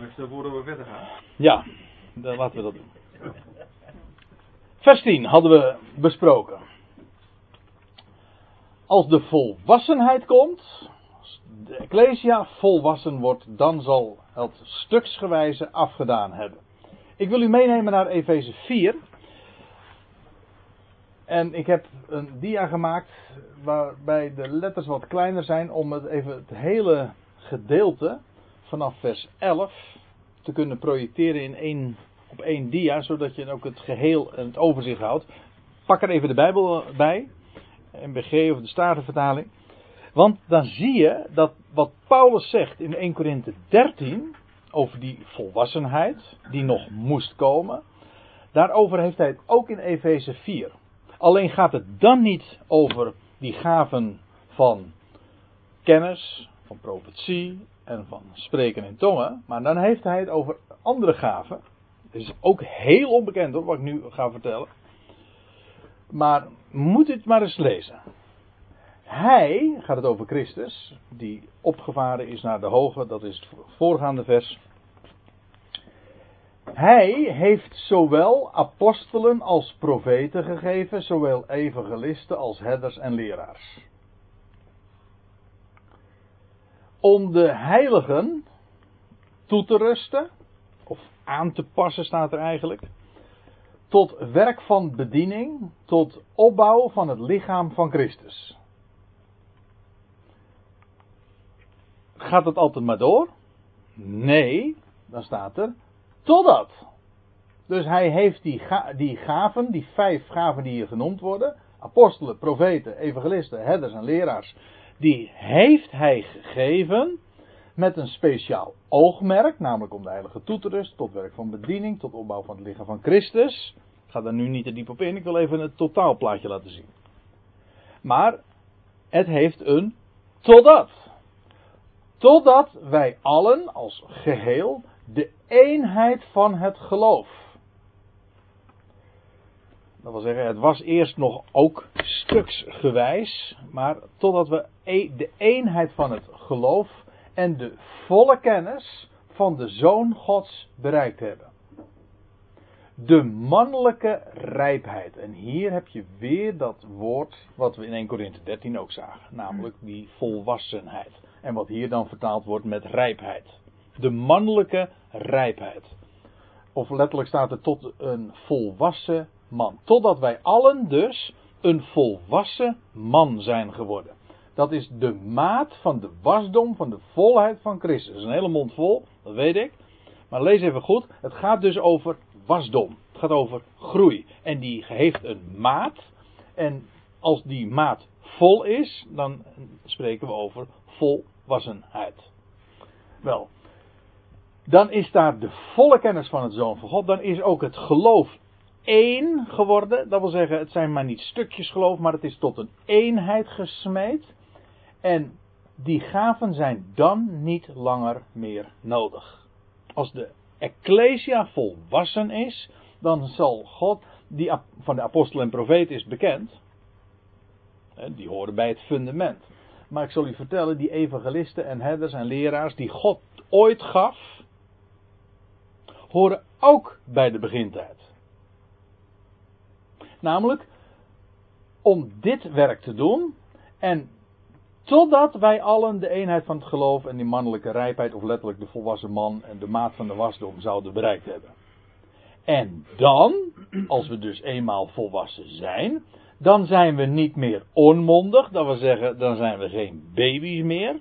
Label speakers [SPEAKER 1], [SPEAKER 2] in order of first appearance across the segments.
[SPEAKER 1] Maar dat we verder gaan.
[SPEAKER 2] Ja, dan laten we dat doen. Vers 10 hadden we besproken. Als de volwassenheid komt, als de Ecclesia volwassen wordt, dan zal het stuksgewijze afgedaan hebben. Ik wil u meenemen naar Efeze 4. En ik heb een dia gemaakt waarbij de letters wat kleiner zijn om het even het hele gedeelte vanaf vers 11 te kunnen projecteren in één, op één dia, zodat je ook het geheel en het overzicht houdt. Pak er even de Bijbel bij, MBG of de Statenvertaling. Want dan zie je dat wat Paulus zegt in 1 Korinthe 13 over die volwassenheid die nog moest komen, daarover heeft hij het ook in Efeze 4. Alleen gaat het dan niet over die gaven van kennis, van profetie en van spreken in tongen. Maar dan heeft hij het over andere gaven. Het is ook heel onbekend hoor, wat ik nu ga vertellen. Maar moet het maar eens lezen. Hij, gaat het over Christus, die opgevaren is naar de hoge, dat is het voorgaande vers. Hij heeft zowel apostelen als profeten gegeven, zowel evangelisten als herders en leraars. Om de heiligen toe te rusten, of aan te passen staat er eigenlijk, tot werk van bediening, tot opbouw van het lichaam van Christus. Gaat het altijd maar door? Nee, dan staat er Totdat. Dus hij heeft die, die gaven, die vijf gaven die hier genoemd worden, apostelen, profeten, evangelisten, herders en leraars, die heeft hij gegeven met een speciaal oogmerk, namelijk om de heilige toe te rusten, tot werk van bediening, tot opbouw van het lichaam van Christus. Ik ga daar nu niet te diep op in, ik wil even het totaalplaatje laten zien. Maar het heeft een totdat. Totdat wij allen als geheel de eenheid van het geloof. Dat wil zeggen, het was eerst nog ook stuksgewijs, maar totdat we e- de eenheid van het geloof en de volle kennis van de Zoon Gods bereikt hebben. De mannelijke rijpheid. En hier heb je weer dat woord wat we in 1 Corinthië 13 ook zagen, namelijk die volwassenheid. En wat hier dan vertaald wordt met rijpheid. De mannelijke rijpheid. Of letterlijk staat er tot een volwassen man. Totdat wij allen dus een volwassen man zijn geworden. Dat is de maat van de wasdom, van de volheid van Christus. Een hele mond vol, dat weet ik. Maar lees even goed. Het gaat dus over wasdom. Het gaat over groei. En die heeft een maat. En als die maat vol is, dan spreken we over volwassenheid. Wel, dan is daar de volle kennis van het Zoon van God. Dan is ook het geloof één geworden. Dat wil zeggen, het zijn maar niet stukjes geloof, maar het is tot een eenheid gesmeed. En die gaven zijn dan niet langer meer nodig. Als de Ecclesia volwassen is, dan zal God, die van de apostelen en profeten is bekend, die horen bij het fundament. Maar ik zal u vertellen, die evangelisten en herders en leraars die God ooit gaf, horen ook bij de begintijd. Namelijk om dit werk te doen en totdat wij allen de eenheid van het geloof en die mannelijke rijpheid of letterlijk de volwassen man en de maat van de wasdom zouden bereikt hebben. En dan, als we dus eenmaal volwassen zijn, dan zijn we niet meer onmondig, dat wil zeggen, dan zijn we geen baby's meer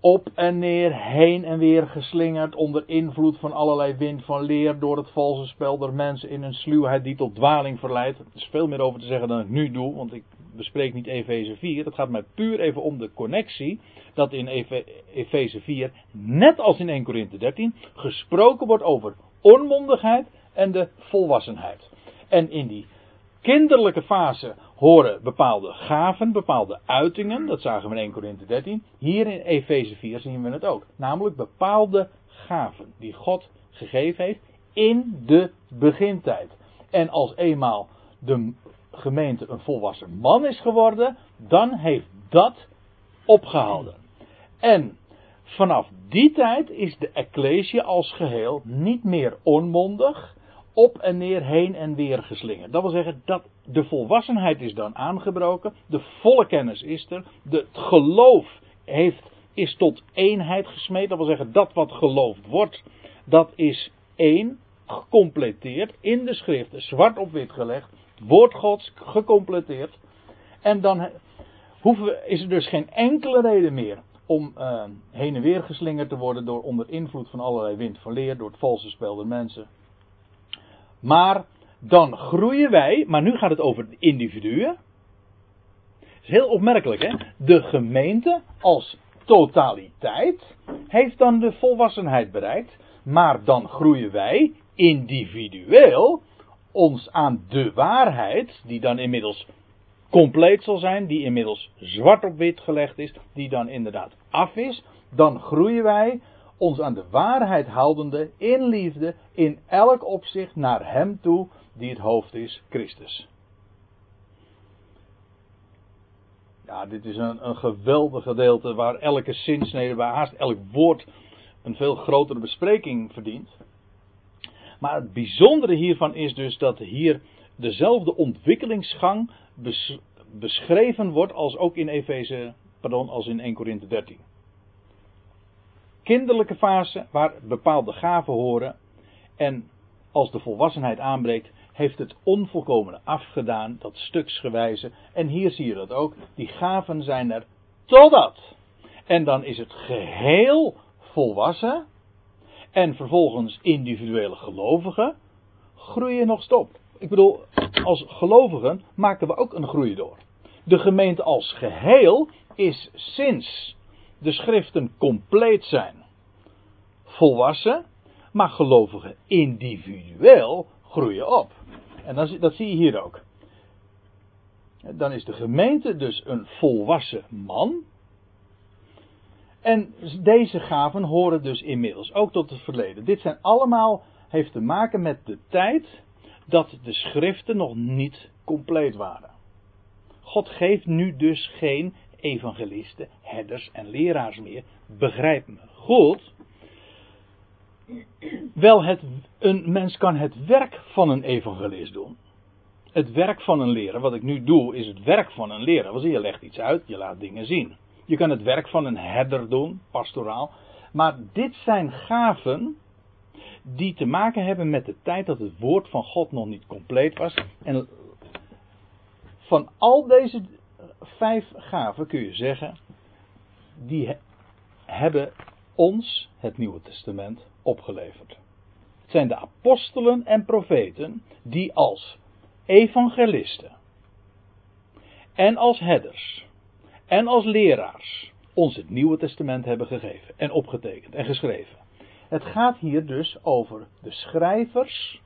[SPEAKER 2] op en neer, heen en weer geslingerd onder invloed van allerlei wind van leer door het valse spel der mensen in een sluwheid die tot dwaling verleidt. Er is veel meer over te zeggen dan ik nu doe, want ik bespreek niet Efeze 4. Het gaat mij puur even om de connectie dat in Efeze 4, net als in 1 Korinthe 13, gesproken wordt over onmondigheid en de volwassenheid. En in die kinderlijke fase horen bepaalde gaven, bepaalde uitingen. Dat zagen we in 1 Corinthië 13. Hier in Efeze 4 zien we het ook. Namelijk bepaalde gaven die God gegeven heeft in de begintijd. En als eenmaal de gemeente een volwassen man is geworden, dan heeft dat opgehouden. En vanaf die tijd is de Ecclesia als geheel niet meer onmondig, op en neer, heen en weer geslingerd. Dat wil zeggen dat de volwassenheid is dan aangebroken, de volle kennis is er, de, het geloof heeft, is tot eenheid gesmeed. Dat wil zeggen dat wat geloofd wordt, dat is één, gecompleteerd in de schriften, zwart op wit gelegd, woord Gods gecompleteerd. En dan hoeven we, is er dus geen enkele reden meer om uh, heen en weer geslingerd te worden door onder invloed van allerlei wind van leer, door het valse spel der mensen. Maar dan groeien wij, maar nu gaat het over de individuen. Dat is heel opmerkelijk, hè? De gemeente als totaliteit heeft dan de volwassenheid bereikt, maar dan groeien wij individueel ons aan de waarheid, die dan inmiddels compleet zal zijn, die inmiddels zwart op wit gelegd is, die dan inderdaad af is, dan groeien wij ons aan de waarheid houdende in liefde in elk opzicht naar Hem toe die het hoofd is, Christus. Ja, dit is een, een geweldig gedeelte waar elke zinsnede, waar haast elk woord een veel grotere bespreking verdient. Maar het bijzondere hiervan is dus dat hier dezelfde ontwikkelingsgang beschreven wordt als ook in Efeze, pardon, als in 1 Korinthe 13. Kinderlijke fase waar bepaalde gaven horen en als de volwassenheid aanbreekt, heeft het onvolkomene afgedaan, dat stuksgewijze. En hier zie je dat ook, die gaven zijn er totdat. En dan is het geheel volwassen. En vervolgens individuele gelovigen groeien nog stop. Ik bedoel, als gelovigen maken we ook een groei door. De gemeente als geheel is sinds de schriften compleet zijn volwassen, maar gelovigen individueel groeien op. En dat, dat zie je hier ook. Dan is de gemeente dus een volwassen man. En deze gaven horen dus inmiddels ook tot het verleden. Dit zijn allemaal, heeft te maken met de tijd dat de schriften nog niet compleet waren. God geeft nu dus geen evangelisten, herders en leraars meer. Begrijp me goed. Wel, het, een mens kan het werk van een evangelist doen. Het werk van een leraar, wat ik nu doe, is het werk van een leraar. Je legt iets uit, je laat dingen zien. Je kan het werk van een herder doen, pastoraal. Maar dit zijn gaven die te maken hebben met de tijd dat het woord van God nog niet compleet was. En van al deze vijf gaven kun je zeggen, die hebben ons het Nieuwe Testament opgeleverd. Het zijn de apostelen en profeten die als evangelisten en als herders en als leraars ons het Nieuwe Testament hebben gegeven en opgetekend en geschreven. Het gaat hier dus over de schrijvers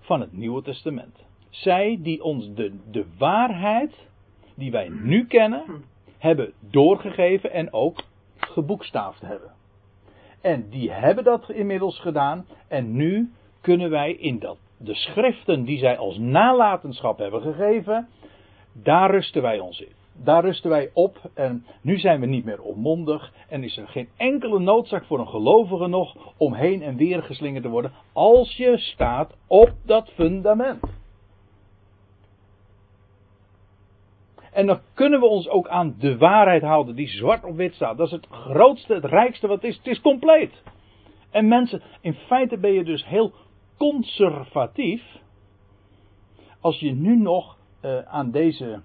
[SPEAKER 2] van het Nieuwe Testament. Zij die ons de, de waarheid die wij nu kennen hebben doorgegeven en ook geboekstaafd hebben. En die hebben dat inmiddels gedaan. En nu kunnen wij in dat, de schriften die zij als nalatenschap hebben gegeven, daar rusten wij ons in. Daar rusten wij op en nu zijn we niet meer onmondig en is er geen enkele noodzaak voor een gelovige nog om heen en weer geslingerd te worden als je staat op dat fundament. En dan kunnen we ons ook aan de waarheid houden die zwart op wit staat. Dat is het grootste, het rijkste wat is. Het is compleet. En mensen, in feite ben je dus heel conservatief als je nu nog uh, aan deze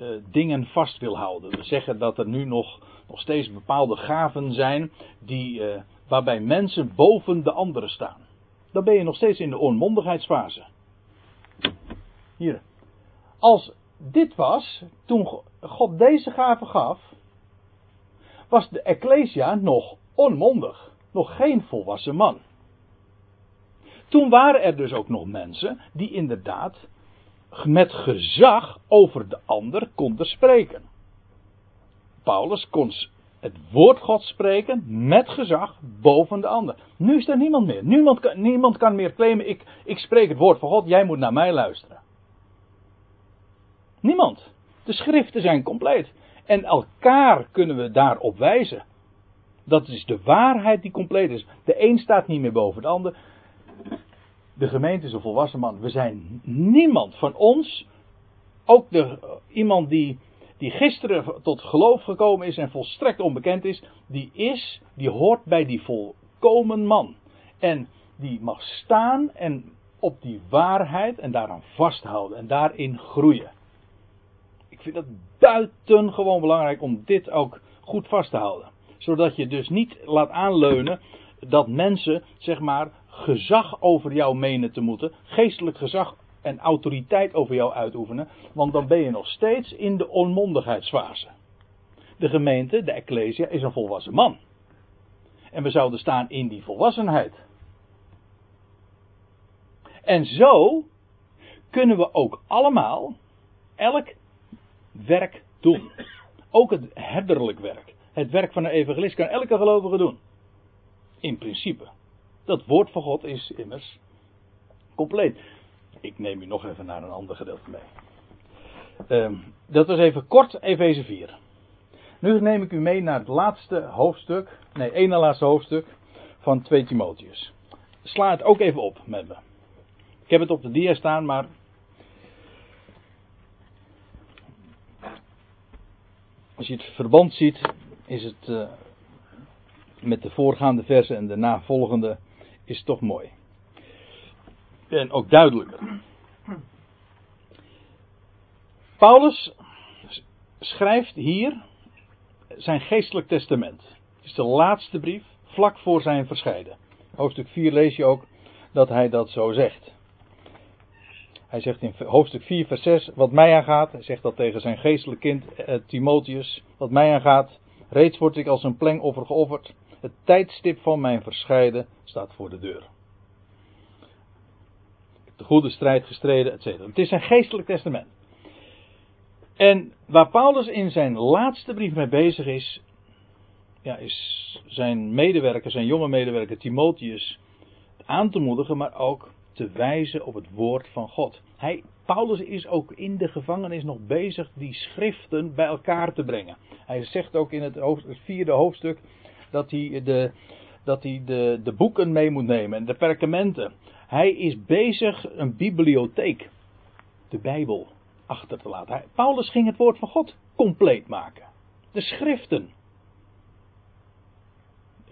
[SPEAKER 2] uh, dingen vast wil houden. We zeggen dat er nu nog, nog steeds bepaalde gaven zijn die, waarbij mensen boven de anderen staan. Dan ben je nog steeds in de onmondigheidsfase. Hier. Als dit was, toen God deze gave gaf, was de Ecclesia nog onmondig, nog geen volwassen man. Toen waren er dus ook nog mensen die inderdaad met gezag over de ander konden spreken. Paulus kon het woord God spreken met gezag boven de ander. Nu is er niemand meer. Niemand kan, niemand kan meer claimen, ik, ik spreek het woord van God, jij moet naar mij luisteren. Niemand. De schriften zijn compleet. En elkaar kunnen we daarop wijzen. Dat is de waarheid die compleet is. De een staat niet meer boven de ander. De gemeente is een volwassen man. We zijn niemand van ons, ook de, iemand die, die gisteren tot geloof gekomen is en volstrekt onbekend is, die is, die hoort bij die volkomen man. En die mag staan en op die waarheid en daaraan vasthouden en daarin groeien. Vind het buitengewoon belangrijk om dit ook goed vast te houden. Zodat je dus niet laat aanleunen dat mensen, zeg maar, gezag over jou menen te moeten, geestelijk gezag en autoriteit over jou uitoefenen, want dan ben je nog steeds in de onmondigheidsfase. De gemeente, de Ecclesia, is een volwassen man. En we zouden staan in die volwassenheid. En zo kunnen we ook allemaal elk werk doen. Ook het herderlijk werk. Het werk van een evangelist kan elke gelovige doen. In principe. Dat woord van God is immers compleet. Ik neem u nog even naar een ander gedeelte mee. Ehm, dat was even kort Efeze 4. Nu neem ik u mee naar het laatste hoofdstuk, nee, ene laatste hoofdstuk van 2 Timotheus. Sla het ook even op met me. Ik heb het op de dia staan, maar. Als je het verband ziet, is het uh, met de voorgaande versen en de navolgende is toch mooi. En ook duidelijker. Paulus schrijft hier zijn geestelijk testament. Het is de laatste brief, vlak voor zijn verscheiden. Hoofdstuk 4 lees je ook dat hij dat zo zegt. Hij zegt in hoofdstuk 4, vers 6, wat mij aangaat, hij zegt dat tegen zijn geestelijk kind eh, Timotheus, wat mij aangaat, reeds word ik als een plengoffer geofferd. Het tijdstip van mijn verscheiden staat voor de deur. De goede strijd gestreden, etc. Het is zijn geestelijk testament. En waar Paulus in zijn laatste brief mee bezig is, ja, is zijn medewerker, zijn jonge medewerker Timotheus aan te moedigen, maar ook te wijzen op het woord van God. Hij, Paulus is ook in de gevangenis nog bezig die schriften bij elkaar te brengen. Hij zegt ook in het, vierde hoofdstuk dat hij, de, dat hij de, de boeken mee moet nemen en de perkamenten. Hij is bezig een bibliotheek, de Bijbel, achter te laten. Hij, Paulus ging het woord van God compleet maken. De schriften.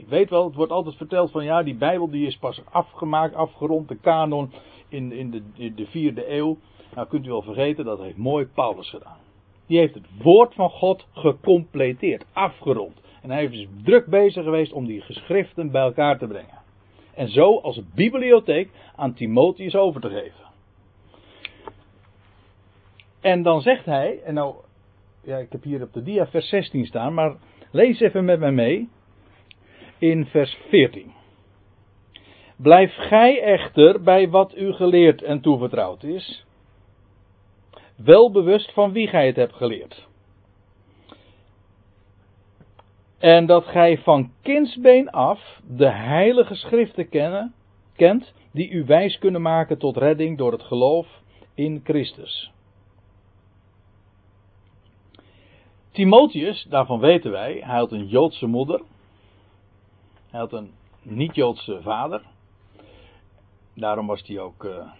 [SPEAKER 2] Ik weet wel, het wordt altijd verteld van ja, die Bijbel die is pas afgemaakt, afgerond, de kanon in, in, de, de vierde eeuw. Nou kunt u wel vergeten, dat heeft mooi Paulus gedaan. Die heeft het woord van God gecompleteerd, afgerond. En hij is druk bezig geweest om die geschriften bij elkaar te brengen. En zo als bibliotheek aan Timotheus over te geven. En dan zegt hij, en nou, ja, ik heb hier op de dia vers 16 staan, maar lees even met mij mee in vers 14. Blijf gij echter bij wat u geleerd en toevertrouwd is, wel bewust van wie gij het hebt geleerd. En dat gij van kindsbeen af de heilige schriften kennen, kent, die u wijs kunnen maken tot redding door het geloof in Christus. Timotheus, daarvan weten wij, hij had een Joodse moeder. Hij had een niet-Joodse vader. Daarom was hij ook. Uh,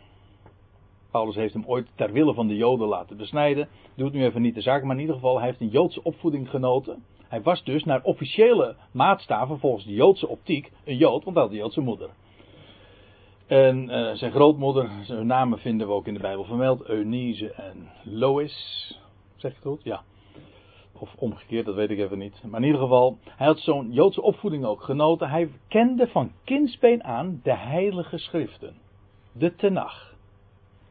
[SPEAKER 2] Paulus heeft hem ooit ter wille van de Joden laten besnijden. Doet nu even niet de zaak, maar in ieder geval, hij heeft een Joodse opvoeding genoten. Hij was dus naar officiële maatstaven, volgens de Joodse optiek, een Jood, want hij had een Joodse moeder. En uh, zijn grootmoeder, zijn namen vinden we ook in de Bijbel vermeld: Eunice en Lois. Zeg ik het goed? Ja. Of omgekeerd, dat weet ik even niet. Maar in ieder geval, hij had zo'n Joodse opvoeding ook genoten. Hij kende van kindsbeen aan de heilige schriften. De Tenach.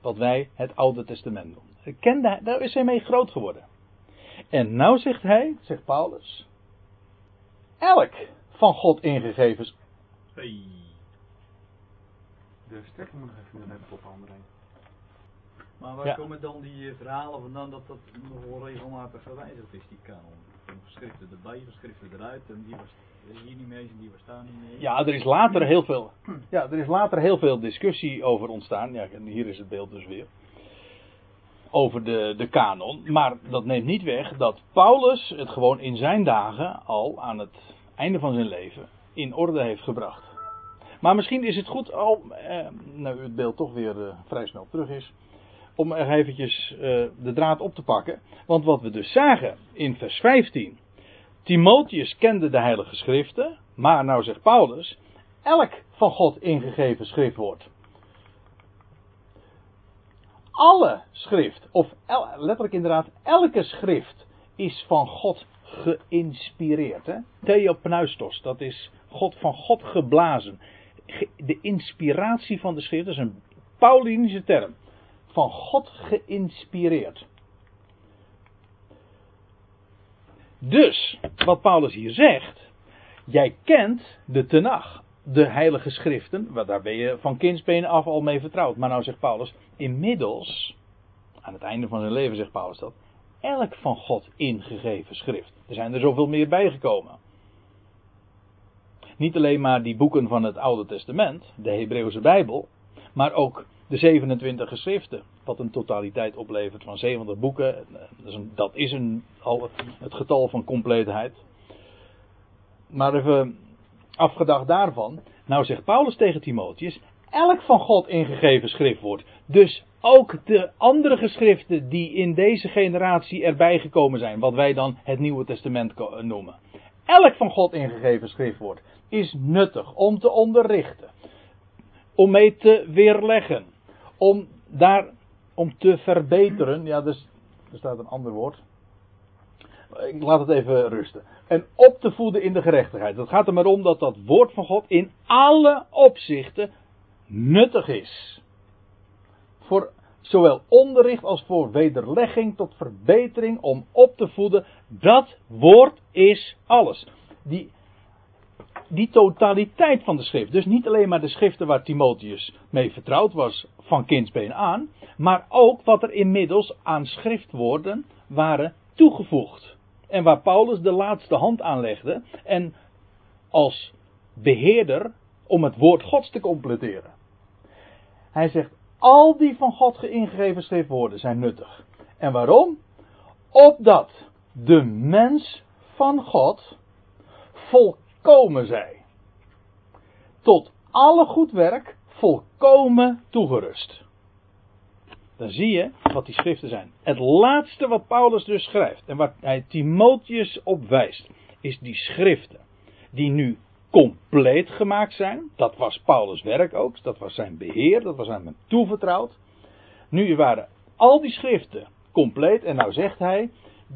[SPEAKER 2] Wat wij het Oude Testament noemen. Kende, daar is hij mee groot geworden. En nou zegt hij, zegt Paulus, elk van God ingegeven.
[SPEAKER 1] Hey. De even een op maar waar komen dan die eh, verhalen vandaan dat dat nog wel regelmatig gewijzigd is, die kanon? Geschriften erbij, geschriften eruit en die was hier niet mee en die was daar niet mee.
[SPEAKER 2] Ja, er is later heel veel, ja, er is later heel veel discussie over ontstaan. Ja, hier is het beeld dus weer. Over de, de kanon. Maar dat neemt niet weg dat Paulus het gewoon in zijn dagen al aan het einde van zijn leven in orde heeft gebracht. Maar misschien is het goed, al, eh, nou het beeld toch weer eh, vrij snel terug is, om er eventjes eh, de draad op te pakken. Want wat we dus zagen in vers 15. Timotheus kende de heilige schriften, maar nou zegt Paulus, elk van God ingegeven schriftwoord. Alle schrift, of letterlijk inderdaad, elke schrift is van God geïnspireerd. Hè? Theopneustos, dat is God, van God geblazen. De inspiratie van de schrift, dat is een Paulinische term. Van God geïnspireerd. Dus, wat Paulus hier zegt, jij kent de Tenach, de heilige schriften, daar ben je van kindsbenen af al mee vertrouwd. Maar nou zegt Paulus, inmiddels, aan het einde van zijn leven zegt Paulus dat, elk van God ingegeven schrift. Er zijn er zoveel meer bijgekomen. Niet alleen maar die boeken van het Oude Testament, de Hebreeuwse Bijbel, maar ook de 27 geschriften, wat een totaliteit oplevert van 70 boeken. Dat is, een, dat is een, al het getal van compleetheid. Maar even afgedacht daarvan, nou zegt Paulus tegen Timotheus, elk van God ingegeven schriftwoord. Dus ook de andere geschriften die in deze generatie erbij gekomen zijn, wat wij dan het Nieuwe Testament noemen. Elk van God ingegeven schriftwoord is nuttig om te onderrichten, om mee te weerleggen, om daar om te verbeteren. Ja, dus, er staat een ander woord. Ik laat het even rusten. En op te voeden in de gerechtigheid. Het gaat er maar om dat dat woord van God in alle opzichten nuttig is. Voor zowel onderricht als voor wederlegging tot verbetering om op te voeden. Dat woord is alles. Die, die totaliteit van de schrift. Dus niet alleen maar de schriften waar Timotheus mee vertrouwd was van kindsbeen aan. Maar ook wat er inmiddels aan schriftwoorden waren toegevoegd. En waar Paulus de laatste hand aanlegde. En als beheerder om het woord Gods te completeren. Hij zegt, al die van God ingegeven schriftwoorden zijn nuttig. En waarom? Opdat de mens van God volkomen zij. Tot alle goed werk volkomen toegerust. Dan zie je wat die schriften zijn. Het laatste wat Paulus dus schrijft en waar hij Timotheus op wijst, is die schriften. Die nu compleet gemaakt zijn. Dat was Paulus' werk ook. Dat was zijn beheer. Dat was aan hem toevertrouwd. Nu waren al die schriften compleet. En nou zegt hij.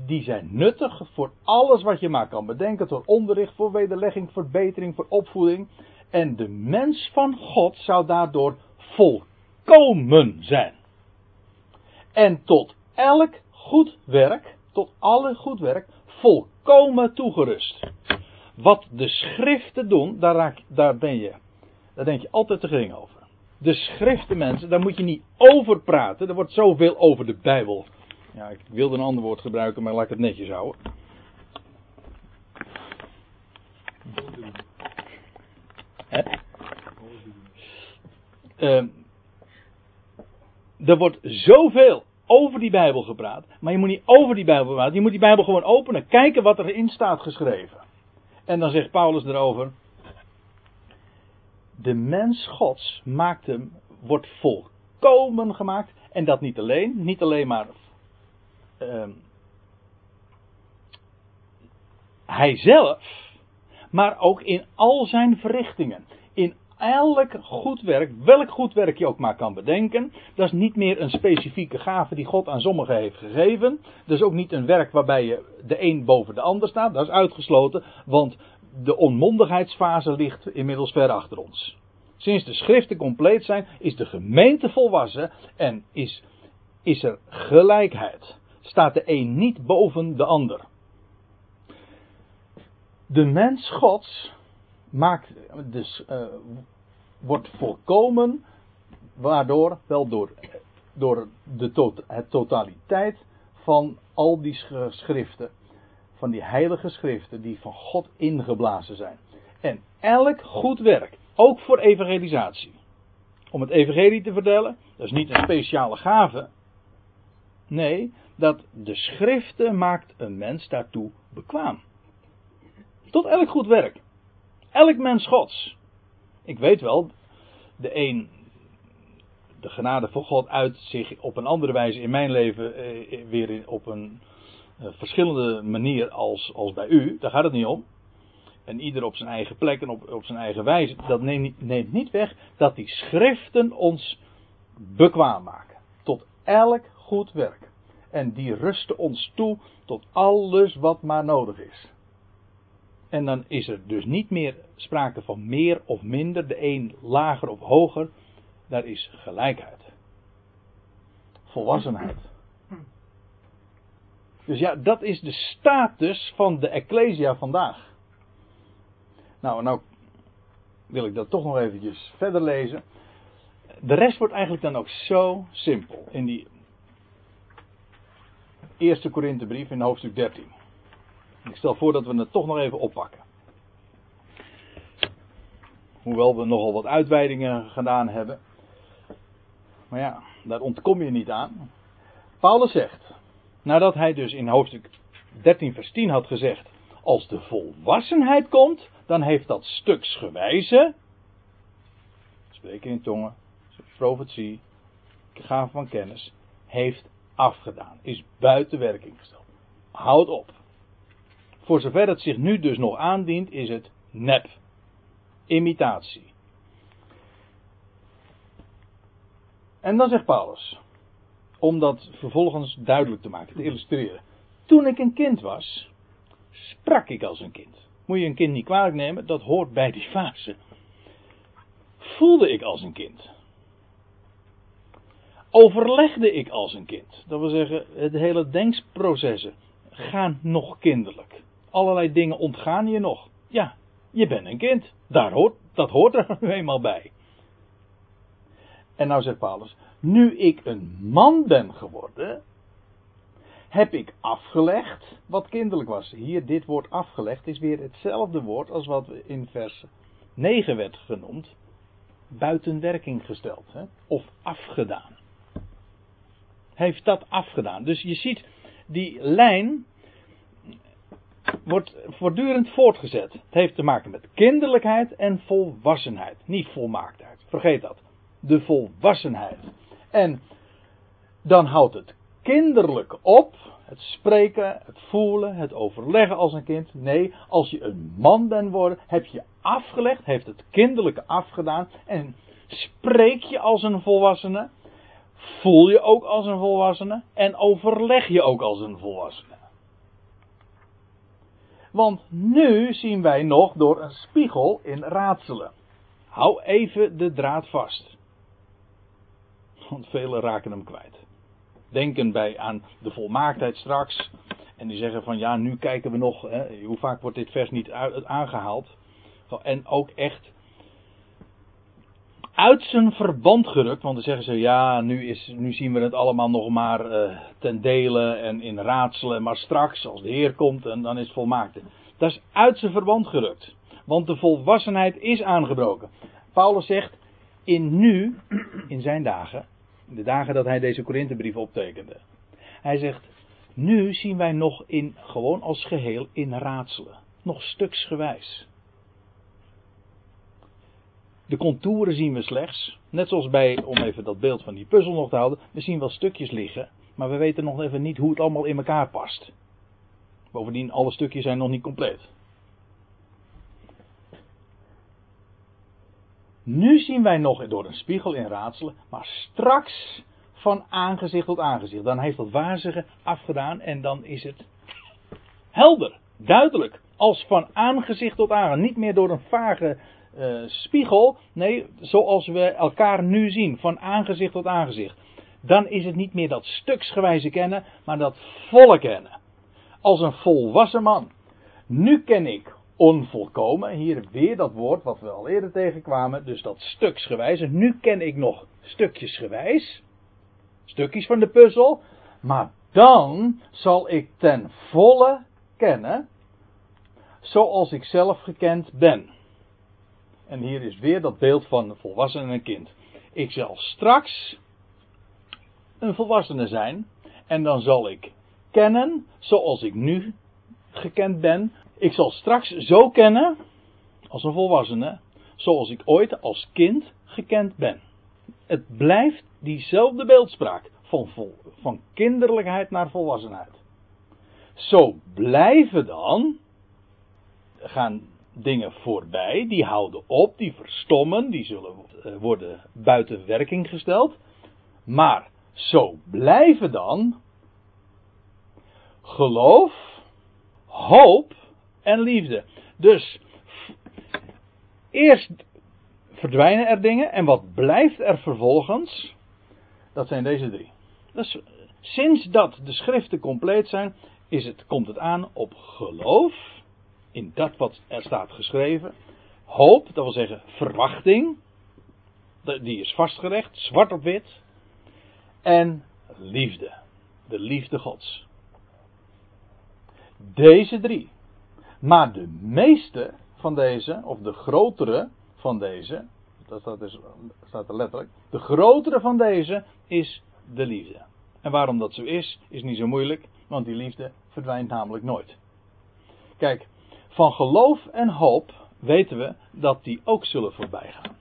[SPEAKER 2] Die zijn nuttig voor alles wat je maar kan bedenken. Voor onderricht, voor wederlegging, verbetering, voor opvoeding. En de mens van God zou daardoor volkomen zijn. En tot elk goed werk, tot alle goed werk, volkomen toegerust. Wat de schriften doen, daar, daar ben je. Daar denk je altijd te gering over. De schriften, mensen, daar moet je niet over praten. Er wordt zoveel over de Bijbel. Ja, ik wilde een ander woord gebruiken, maar laat ik het netjes houden. Uh, er wordt zoveel over die Bijbel gepraat, maar je moet niet over die Bijbel praten. Je moet die Bijbel gewoon openen, kijken wat erin staat geschreven. En dan zegt Paulus erover: De mens Gods maakt hem, wordt volkomen gemaakt. En dat niet alleen, niet alleen maar uh, hij zelf, maar ook in al zijn verrichtingen. In elk goed werk, welk goed werk je ook maar kan bedenken, dat is niet meer een specifieke gave die God aan sommigen heeft gegeven. Dat is ook niet een werk waarbij je de een boven de ander staat, dat is uitgesloten, want de onmondigheidsfase ligt inmiddels ver achter ons. Sinds de schriften compleet zijn, is de gemeente volwassen en is, is er gelijkheid. Staat de een niet boven de ander. De mens Gods maakt dus, uh, wordt volkomen, waardoor, wel door, door de tot, het totaliteit van al die schriften, van die heilige schriften die van God ingeblazen zijn. En elk goed werk, ook voor evangelisatie. Om het evangelie te vertellen, dat is niet een speciale gave. Nee, dat de schriften maakt een mens daartoe bekwaam. Tot elk goed werk. Elk mens Gods. Ik weet wel, de een, de genade van God uit zich op een andere wijze in mijn leven eh, weer op een eh, verschillende manier als, als bij u. Daar gaat het niet om. En ieder op zijn eigen plek en op, op zijn eigen wijze. Dat neemt, neemt niet weg dat die schriften ons bekwaam maken. Tot elk goed werk. En die rusten ons toe tot alles wat maar nodig is. En dan is er dus niet meer sprake van meer of minder, de een lager of hoger. Daar is gelijkheid. Volwassenheid. Dus ja, dat is de status van de Ecclesia vandaag. Nou, nou wil ik dat toch nog eventjes verder lezen. De rest wordt eigenlijk dan ook zo simpel. In die eerste Korinthebrief in hoofdstuk 13. Ik stel voor dat we het toch nog even oppakken. Hoewel we nogal wat uitweidingen gedaan hebben. Maar ja, daar ontkom je niet aan. Paulus zegt, nadat hij dus in hoofdstuk 13 vers 10 had gezegd, als de volwassenheid komt, dan heeft dat stuksgewijze, spreken in tongen, profetie, gave van kennis, heeft afgedaan, is buiten werking gesteld. Houd op. Voor zover het zich nu dus nog aandient, is het nep. Imitatie. En dan zegt Paulus, om dat vervolgens duidelijk te maken, te illustreren. Toen ik een kind was, sprak ik als een kind. Moet je een kind niet kwalijk nemen, dat hoort bij die fase. Voelde ik als een kind. Overlegde ik als een kind. Dat wil zeggen, het hele denkprocessen gaan nog kinderlijk. Allerlei dingen ontgaan je nog. Ja, je bent een kind. Daar hoort, dat hoort er nu eenmaal bij. En nou zegt Paulus, nu ik een man ben geworden, heb ik afgelegd wat kinderlijk was. Hier, dit woord afgelegd is weer hetzelfde woord als wat in vers 9 werd genoemd. Buiten werking gesteld. Hè? Of afgedaan. Heeft dat afgedaan. Dus je ziet, die lijn wordt voortdurend voortgezet. Het heeft te maken met kinderlijkheid en volwassenheid. Niet volmaaktheid. Vergeet dat. De volwassenheid. En dan houdt het kinderlijk op. Het spreken, het voelen, het overleggen als een kind. Nee, als je een man bent worden, heb je afgelegd, heeft het kinderlijke afgedaan. En spreek je als een volwassene. Voel je ook als een volwassene. En overleg je ook als een volwassene. Want nu zien wij nog door een spiegel in raadselen. Hou even de draad vast. Want velen raken hem kwijt. Denken bij aan de volmaaktheid straks. En die zeggen van ja, nu kijken we nog. Hè, hoe vaak wordt dit vers niet aangehaald? En ook echt uit zijn verband gerukt. Want dan zeggen ze ja, nu, is, nu zien we het allemaal nog maar uh, ten dele en in raadselen. Maar straks, als de Heer komt, en dan is het volmaakte. Dat is uit zijn verband gerukt. Want de volwassenheid is aangebroken. Paulus zegt, in nu, in zijn dagen, de dagen dat hij deze Korinthebrief optekende. Hij zegt, nu zien wij nog in, gewoon als geheel in raadselen. Nog stuksgewijs. De contouren zien we slechts. Net zoals bij, om even dat beeld van die puzzel nog te houden, we zien wel stukjes liggen, maar we weten nog even niet hoe het allemaal in elkaar past. Bovendien, alle stukjes zijn nog niet compleet. Nu zien wij nog door een spiegel in raadselen, maar straks van aangezicht tot aangezicht. Dan heeft dat wazige afgedaan en dan is het helder, duidelijk. Als van aangezicht tot aangezicht. Niet meer door een vage uh, spiegel. Nee, zoals we elkaar nu zien, van aangezicht tot aangezicht. Dan is het niet meer dat stuksgewijze kennen, maar dat volle kennen. Als een volwassen man. Nu ken ik onvolkomen. Hier weer dat woord wat we al eerder tegenkwamen. Dus dat stuksgewijs. En nu ken ik nog stukjesgewijs. Stukjes van de puzzel. Maar dan zal ik ten volle kennen. Zoals ik zelf gekend ben. En hier is weer dat beeld van een volwassene en kind. Ik zal straks een volwassene zijn. En dan zal ik kennen zoals ik nu gekend ben Ik zal straks zo kennen, als een volwassene, zoals ik ooit als kind gekend ben. Het blijft diezelfde beeldspraak van, van kinderlijkheid naar volwassenheid. Zo blijven dan, gaan dingen voorbij, die houden op, die verstommen, die zullen eh, worden buiten werking gesteld. Maar zo blijven dan geloof, hoop en liefde. Dus eerst verdwijnen er dingen en wat blijft er vervolgens? Dat zijn deze drie. Dus sinds dat de schriften compleet zijn, is het, komt het aan op geloof in dat wat er staat geschreven. Hoop, dat wil zeggen verwachting, die is vastgelegd, zwart op wit. En liefde, de liefde Gods. Deze drie. Maar de meeste van deze, of de grotere van deze, dat staat, dus, staat er letterlijk, de grotere van deze is de liefde. En waarom dat zo is, is niet zo moeilijk, want die liefde verdwijnt namelijk nooit. Kijk, van geloof en hoop weten we dat die ook zullen voorbijgaan.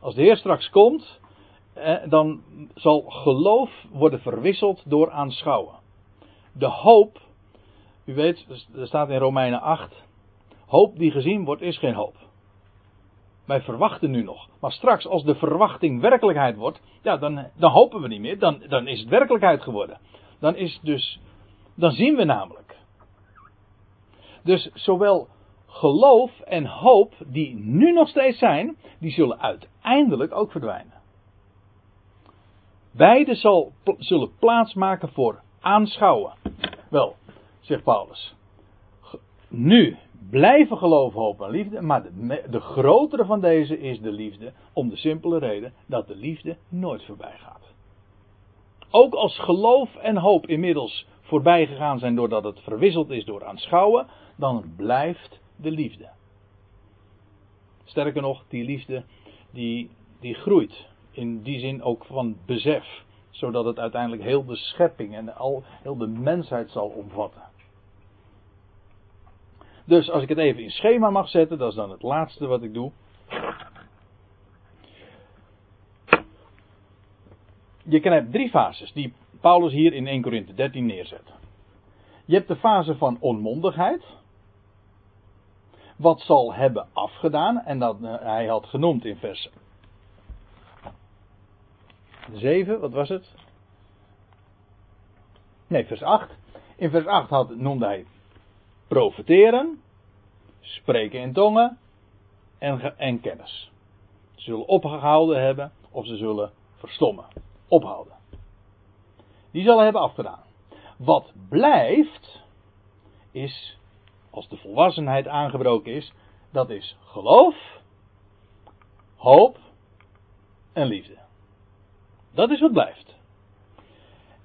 [SPEAKER 2] Als de Heer straks komt, eh, dan zal geloof worden verwisseld door aanschouwen. De hoop, u weet, er staat in Romeinen 8, hoop die gezien wordt is geen hoop. Wij verwachten nu nog. Maar straks, als de verwachting werkelijkheid wordt, ja, dan, dan hopen we niet meer. Dan, dan is het werkelijkheid geworden. Dan is dus, dan zien we namelijk. Dus zowel geloof en hoop, die nu nog steeds zijn, die zullen uiteindelijk ook verdwijnen. Beide zal, zullen plaatsmaken voor aanschouwen. Wel, zegt Paulus. Nu blijven geloven, hoop en liefde, maar de, de grotere van deze is de liefde, om de simpele reden dat de liefde nooit voorbij gaat. Ook als geloof en hoop inmiddels voorbij gegaan zijn doordat het verwisseld is door aanschouwen, dan blijft de liefde. Sterker nog, die liefde die, die groeit. In die zin ook van besef. Zodat het uiteindelijk heel de schepping en al, heel de mensheid zal omvatten. Dus als ik het even in schema mag zetten, dat is dan het laatste wat ik doe. Je krijgt drie fases die Paulus hier in 1 Corinthië 13 neerzet. Je hebt de fase van onmondigheid. Wat zal hebben afgedaan. En dat uh, hij had genoemd in vers 7, wat was het? Nee, vers 8. In vers 8 had, noemde hij profeteren, spreken in tongen en, en kennis. Ze zullen opgehouden hebben of ze zullen verstommen. Ophouden. Die zullen hebben afgedaan. Wat blijft, is, als de volwassenheid aangebroken is, dat is geloof, hoop en liefde. Dat is wat blijft.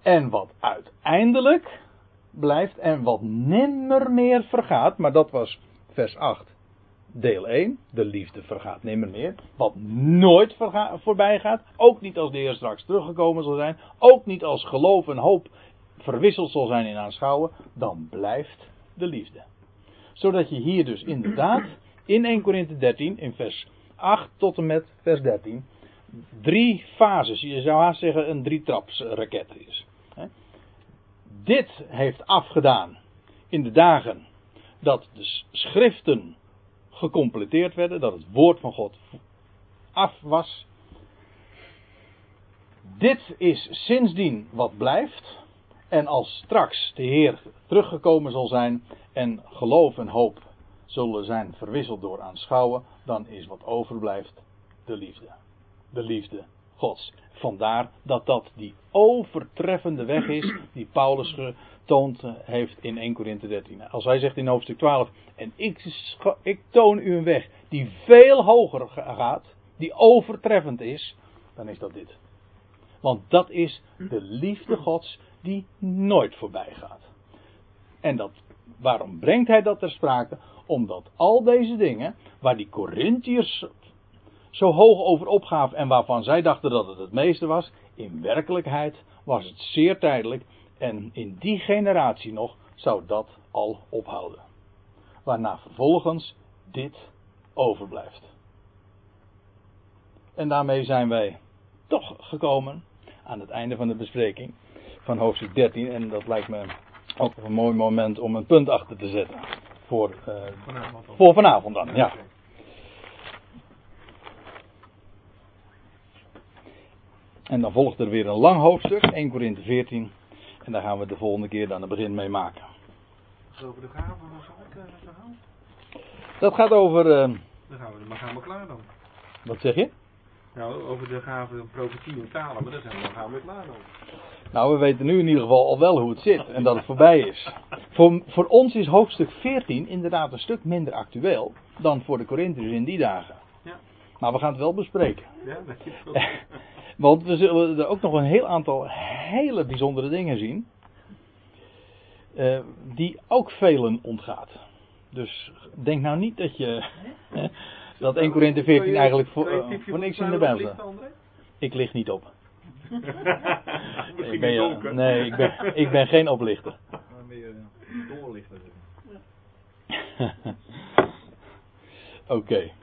[SPEAKER 2] En wat uiteindelijk blijft en wat nimmer meer vergaat, maar dat was vers 8, deel 1, de liefde vergaat nimmer meer, wat nooit voorbij gaat, ook niet als de Heer straks teruggekomen zal zijn, ook niet als geloof en hoop verwisseld zal zijn in aanschouwen, dan blijft de liefde. Zodat je hier dus inderdaad in 1 Korinthe 13, in vers 8 tot en met vers 13, drie fases, je zou haast zeggen een drietrapsraket is. Dit heeft afgedaan in de dagen dat de schriften gecompleteerd werden, dat het woord van God af was. Dit is sindsdien wat blijft. En als straks de Heer teruggekomen zal zijn en geloof en hoop zullen zijn verwisseld door aanschouwen, dan is wat overblijft de liefde. De liefde Gods. Vandaar dat dat die overtreffende weg is die Paulus getoond heeft in 1 Corinthië 13. Als hij zegt in hoofdstuk 12, en ik, ik toon u een weg die veel hoger gaat, die overtreffend is, dan is dat dit. Want dat is de liefde Gods die nooit voorbij gaat. En dat, waarom brengt hij dat ter sprake? Omdat al deze dingen, waar die Corinthiërs zo hoog over opgaven en waarvan zij dachten dat het het meeste was, in werkelijkheid was het zeer tijdelijk en in die generatie nog zou dat al ophouden. Waarna vervolgens dit overblijft. En daarmee zijn wij toch gekomen aan het einde van de bespreking van hoofdstuk 13. En dat lijkt me ook een mooi moment om een punt achter te zetten. Voor, uh, vanavond, voor vanavond dan, ja. En dan volgt er weer een lang hoofdstuk, 1 Korinthe 14. En daar gaan we de volgende keer dan een begin mee maken.
[SPEAKER 3] Over de gaven van zo gaan?
[SPEAKER 2] Dat gaat over. Uh,
[SPEAKER 3] dan gaan we, maar gaan we klaar dan.
[SPEAKER 2] Wat zeg je?
[SPEAKER 3] Nou, over de gaven profetie en talen, maar dan, zijn we, dan gaan we klaar dan.
[SPEAKER 2] Nou, we weten nu in ieder geval al wel hoe het zit en dat het voorbij is. Voor, voor ons is hoofdstuk 14 inderdaad een stuk minder actueel dan voor de Corinthiërs in die dagen.
[SPEAKER 3] Ja.
[SPEAKER 2] Maar we gaan het wel bespreken.
[SPEAKER 3] Ja, dat is goed.
[SPEAKER 2] Want we zullen er ook nog een heel aantal hele bijzondere dingen zien. Uh, die ook velen ontgaat. Dus denk nou niet dat je. dat 1 Korinthe 14 eigenlijk voor, uh, voor niks in de Bijbel staat. Ik lig niet op. ik ben, nee, ik ben, ik ben geen oplichter.
[SPEAKER 1] Maar meer doorlichter.
[SPEAKER 2] Oké. Okay.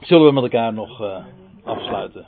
[SPEAKER 2] Zullen we met elkaar nog uh, afsluiten?